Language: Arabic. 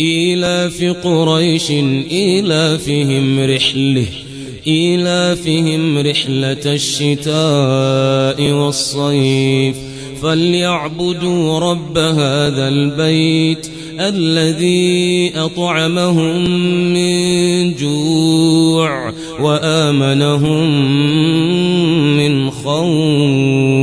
إيلاف قريش إيلافهم رحله إيلافهم رحلة الشتاء والصيف. فليعبدوا رب هذا البيت الذي أطعمهم من جوع وآمنهم من خوف.